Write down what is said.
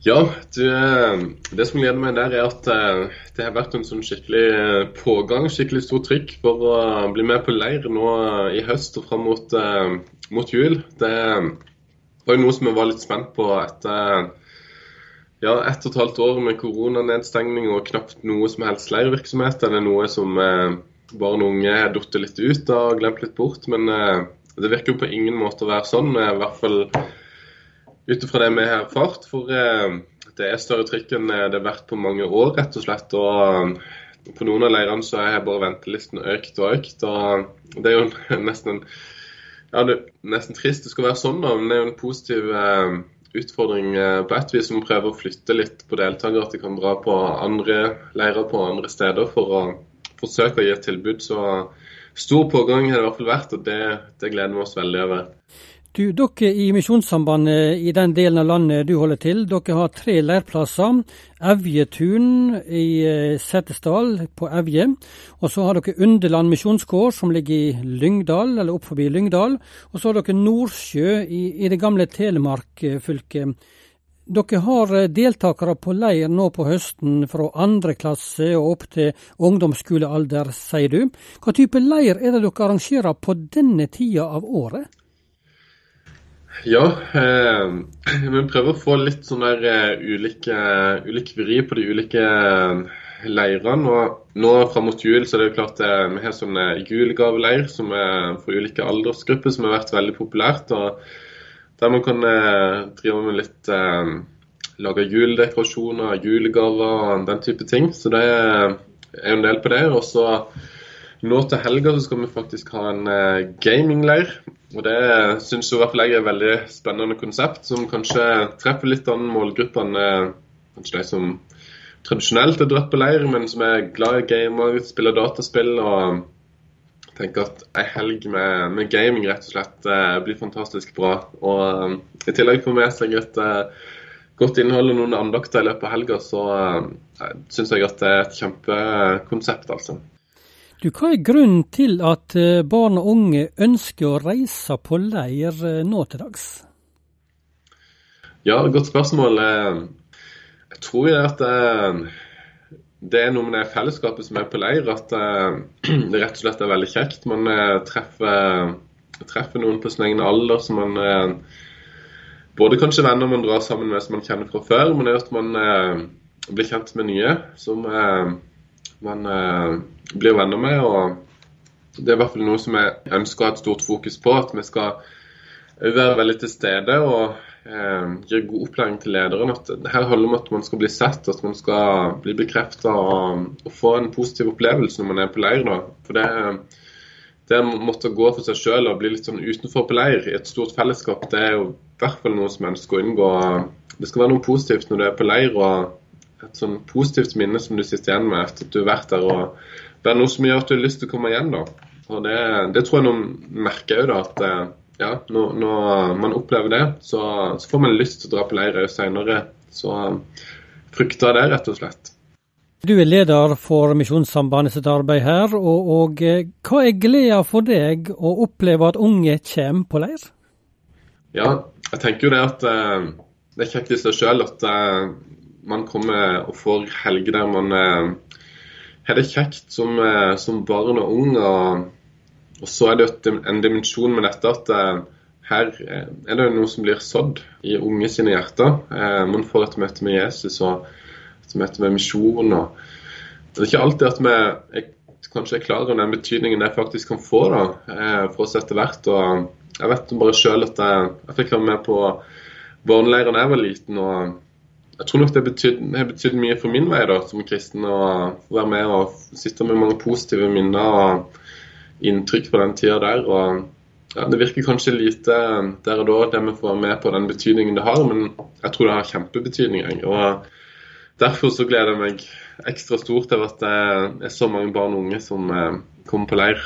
Ja, du, det som gleder meg der, er at det har vært en sånn skikkelig pågang, skikkelig stort trykk for å bli med på leir nå i høst og fram mot, mot jul. Det var jo noe som vi var litt spent på etter ja, ett og et halvt år med koronanedstengning og knapt noe som helst leirvirksomhet. Det er noe som barn og unge har falt litt ut av og glemt litt bort. Men det virker jo på ingen måte å være sånn. I hvert fall ut ifra det vi har erfart. For eh, det er større trykk enn det har vært på mange år, rett og slett. Og på noen av leirene så har bare ventelisten økt og økt. Og det er jo nesten, ja, det er nesten trist det skal være sånn, da. Men det er jo en positiv eh, utfordring eh, på et vis. Vi prøver å flytte litt på deltakere, at de kan dra på andre leirer på andre steder for å forsøke å gi et tilbud. Så stor pågang har det i hvert fall vært, og det, det gleder vi oss veldig over. Du, Dere i Misjonssambandet i den delen av landet du holder til, dere har tre leirplasser. Evjetun i eh, Setesdal på Evje. Og så har dere Underland misjonsgård som ligger i Lyngdal, eller opp forbi Lyngdal. Og så har dere Nordsjø i, i det gamle Telemark fylket. Dere har eh, deltakere på leir nå på høsten fra andre klasse og opp til ungdomsskolealder, sier du. Hva type leir er det dere arrangerer på denne tida av året? Ja, eh, vi prøver å få litt sånn der uh, ulike, ulike vri på de ulike uh, leirene. Og nå fram mot jul så er det jo klart uh, vi har sånn julegaveleir som er for ulike aldersgrupper, som har vært veldig populært. og Der man kan drive med litt Lage juledekorasjoner, julegaver og den type ting. Så det er en del på det. Og så nå til helga så skal vi faktisk ha en gamingleir. Og Det syns i hvert fall jeg er et veldig spennende konsept, som kanskje treffer litt an målgruppene kanskje de som tradisjonelt er dratt på leir, men som er glad i gamer, spiller dataspill og tenker at ei helg med, med, gaming rett og slett eh, blir fantastisk bra. Og I tillegg får med seg et godt innhold og noen andakter i løpet av helga, så uh, syns jeg at det er et kjempekonsept, altså. Du, Hva er grunnen til at eh, barn og unge ønsker å reise på leir eh, nå til dags? Ja, godt spørsmål. Eh, jeg tror at det er noe med det fellesskapet som er på leir, at det rett og slett er veldig kjekt. Man treffer, treffer noen på sin egen alder som man både kanskje venner man drar sammen med som man kjenner fra før, men det er at man blir kjent med nye som man blir venner med. og Det er i hvert fall noe som jeg ønsker å ha et stort fokus på. At vi skal være veldig til stede og eh, gi god opplæring til lederen. at Her handler det om at man skal bli sett, at man skal bli bekrefta og, og, få en positiv opplevelse når man er på leir. Da. For det, det å måtte gå for seg sjøl og bli litt sånn utenfor på leir i et stort fellesskap, det er jo i hvert fall noe som jeg ønsker å unngå. Det skal være noe positivt når du er på leir. og et sånn positivt minne som du sitter igjen med etter at du har vært der. og det er noe som gjør at du har lyst til å komme igjen. da. Og Det, det tror jeg noen merker òg, at eh, ja, når, når, man opplever det, så, så, får man lyst til å dra på leir òg seinere. Så frykter jeg det, rett og slett. Du er leder for Misjonssambandet sitt arbeid her, og, og eh, hva er gleda for deg å oppleve at unge kommer på leir? Ja, jeg tenker jo det at eh, det er kjekt i seg sjøl at man kommer og får helger der man har det kjekt som, eh, som barn og ung. Og, og, så er det en dimensjon med dette at eh, her eh, er det noe som blir sådd i unge sine hjerter. Man får et møte med Jesus og et møte med misjon. Det er ikke alltid at vi er, kanskje er klar over den betydningen det faktisk kan få da, for oss etter hvert. og Jeg vet bare sjøl at jeg, jeg fikk være med på barneleiren da jeg var liten. og jeg tror nok det har betydd mye for min vei da, som kristen å være med og sitte med mange positive minner og inntrykk fra den tida der. og ja, Det virker kanskje lite der og da, det vi får være med på den betydningen det har, men jeg tror det har kjempebetydning. Og Derfor så gleder jeg meg ekstra stort over at det er så mange barn og unge som eh, kommer på leir.